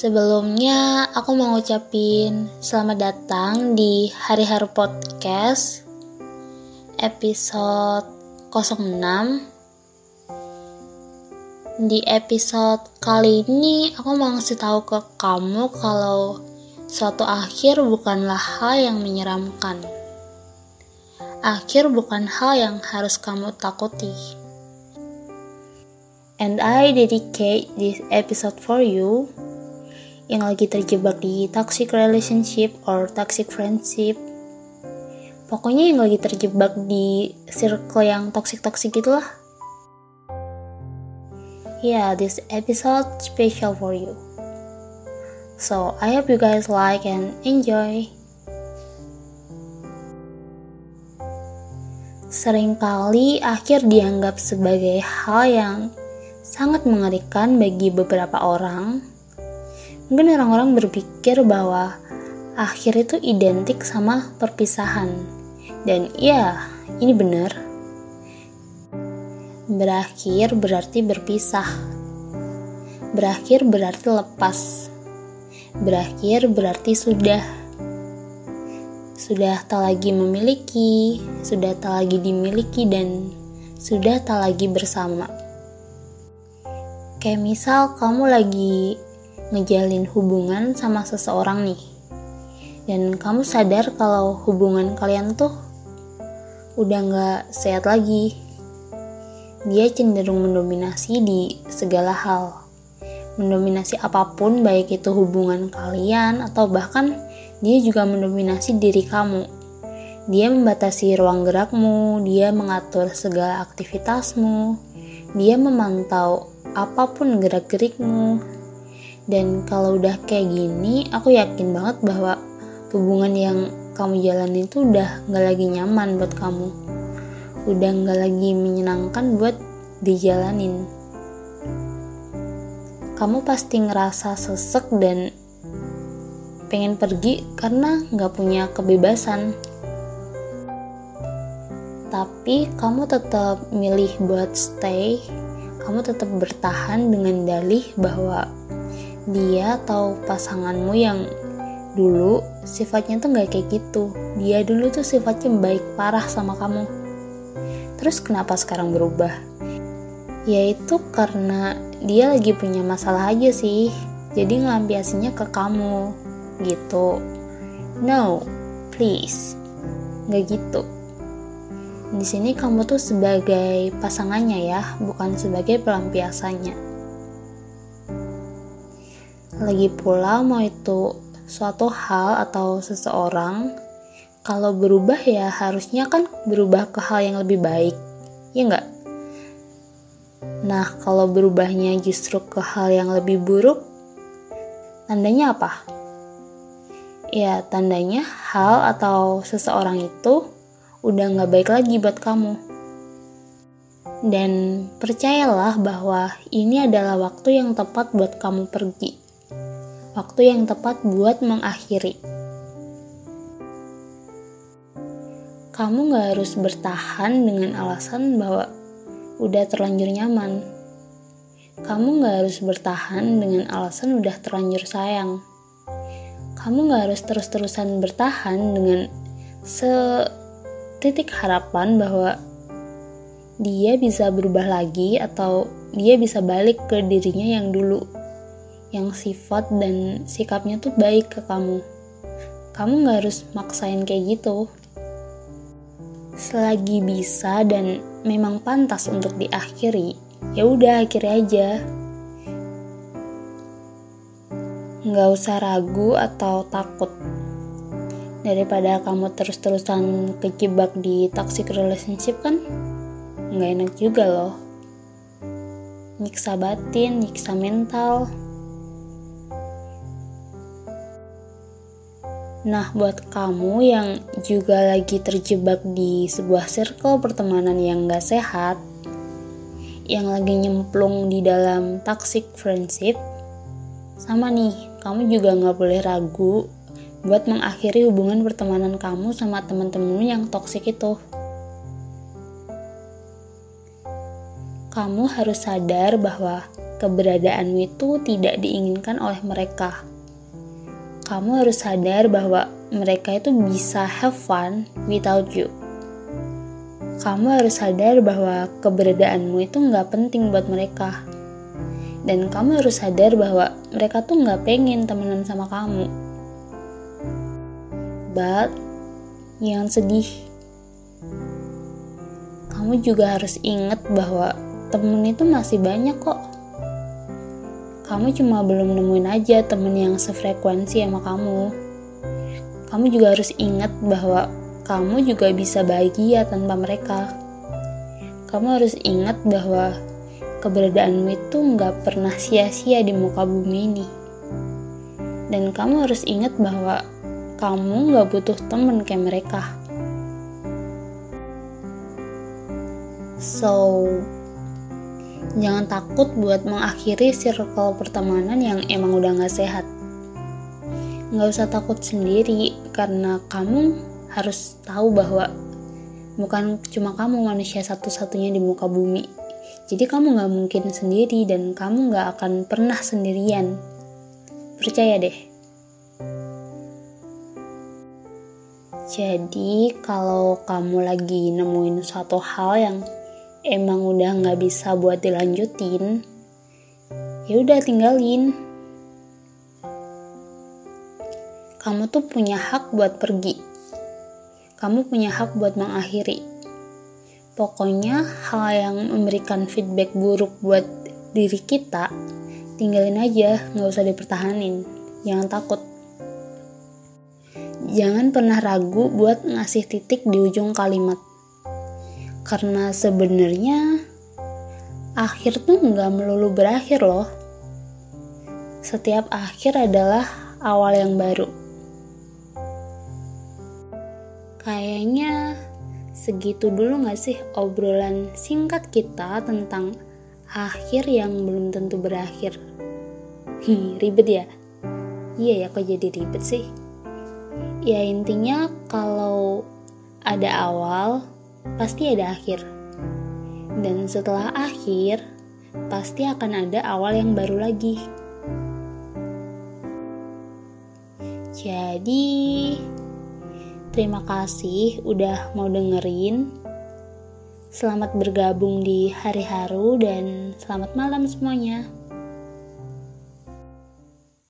Sebelumnya aku mau ngucapin selamat datang di Hari Haru Podcast episode 06 Di episode kali ini aku mau ngasih tahu ke kamu kalau suatu akhir bukanlah hal yang menyeramkan. Akhir bukan hal yang harus kamu takuti. And I dedicate this episode for you yang lagi terjebak di toxic relationship or toxic friendship. Pokoknya yang lagi terjebak di circle yang toxic-toxic gitulah. Yeah this episode special for you. So I hope you guys like and enjoy. Seringkali akhir dianggap sebagai hal yang sangat mengerikan bagi beberapa orang Mungkin orang-orang berpikir bahwa akhir itu identik sama perpisahan. Dan iya, ini benar. Berakhir berarti berpisah. Berakhir berarti lepas. Berakhir berarti sudah. Sudah tak lagi memiliki, sudah tak lagi dimiliki dan sudah tak lagi bersama. Kayak misal kamu lagi ngejalin hubungan sama seseorang nih. Dan kamu sadar kalau hubungan kalian tuh udah nggak sehat lagi. Dia cenderung mendominasi di segala hal. Mendominasi apa pun baik itu hubungan kalian atau bahkan dia juga mendominasi diri kamu. Dia membatasi ruang gerakmu dia mengatur segala aktivitasmu dia memantau apa pun gerak-gerikmu dan kalau udah kayak gini aku yakin banget bahwa hubungan yang kamu jalani itu udah gak lagi nyaman buat kamu. Udah gak lagi menyenangkan buat dijalanin. Kamu pasti ngerasa sesek dan pengen pergi karena gak punya kebebasan. Tapi kamu tetap milih buat stay. Kamu tetap bertahan dengan dalih bahwa dia atau pasanganmu yang dulu sifatnya tuh nggak kayak gitu. Dia dulu tuh sifatnya baik parah sama kamu. Terus kenapa sekarang berubah? Yaitu karena dia lagi punya masalah aja sih. Jadi ngelampiasinya ke kamu gitu. No please. Nggak gitu. Di sini kamu tuh sebagai pasangannya ya bukan sebagai pelampiasannya lagi pula mau itu suatu hal atau seseorang, kalau berubah ya harusnya kan berubah ke hal yang lebih baik, ya enggak? Nah, kalau berubahnya justru ke hal yang lebih buruk, tandanya apa? Ya, tandanya hal atau seseorang itu udah nggak baik lagi buat kamu. Dan percayalah bahwa ini adalah waktu yang tepat buat kamu pergi waktu yang tepat buat mengakhiri. Kamu gak harus bertahan dengan alasan bahwa udah terlanjur nyaman. Kamu gak harus bertahan dengan alasan udah terlanjur sayang. Kamu gak harus terus-terusan bertahan dengan setitik harapan bahwa dia bisa berubah lagi atau dia bisa balik ke dirinya yang dulu yang sifat dan sikapnya tuh baik ke kamu. Kamu gak harus maksain kayak gitu. Selagi bisa dan memang pantas untuk diakhiri, ya udah akhiri aja. Gak usah ragu atau takut. Daripada kamu terus-terusan kejebak di toxic relationship kan, nggak enak juga loh. Nyiksa batin, nyiksa mental, Nah, buat kamu yang juga lagi terjebak di sebuah circle pertemanan yang gak sehat, yang lagi nyemplung di dalam toxic friendship, sama nih, kamu juga gak boleh ragu buat mengakhiri hubungan pertemanan kamu sama teman-temanmu yang toxic itu. Kamu harus sadar bahwa keberadaanmu itu tidak diinginkan oleh mereka. Kamu harus sadar bahwa mereka itu bisa have fun without you. Kamu harus sadar bahwa keberadaanmu itu nggak penting buat mereka. Dan kamu harus sadar bahwa mereka tuh nggak pengen temenan sama kamu. But, yang sedih, kamu juga harus ingat bahwa temen itu masih banyak kok kamu cuma belum nemuin aja temen yang sefrekuensi sama kamu. Kamu juga harus ingat bahwa kamu juga bisa bahagia tanpa mereka. Kamu harus ingat bahwa keberadaanmu itu nggak pernah sia-sia di muka bumi ini. Dan kamu harus ingat bahwa kamu nggak butuh temen kayak mereka. So, Jangan takut buat mengakhiri circle pertemanan yang emang udah gak sehat. Gak usah takut sendiri, karena kamu harus tahu bahwa bukan cuma kamu manusia satu-satunya di muka bumi. Jadi kamu gak mungkin sendiri dan kamu gak akan pernah sendirian. Percaya deh. Jadi kalau kamu lagi nemuin suatu hal yang emang udah nggak bisa buat dilanjutin, ya udah tinggalin. Kamu tuh punya hak buat pergi. Kamu punya hak buat mengakhiri. Pokoknya hal yang memberikan feedback buruk buat diri kita, tinggalin aja, nggak usah dipertahanin. Jangan takut. Jangan pernah ragu buat ngasih titik di ujung kalimat karena sebenarnya akhir tuh nggak melulu berakhir loh. Setiap akhir adalah awal yang baru. Kayaknya segitu dulu gak sih obrolan singkat kita tentang akhir yang belum tentu berakhir. Hi, ribet ya? Iya ya kok jadi ribet sih? Ya intinya kalau ada awal, pasti ada akhir. Dan setelah akhir, pasti akan ada awal yang baru lagi. Jadi, terima kasih udah mau dengerin. Selamat bergabung di hari haru dan selamat malam semuanya.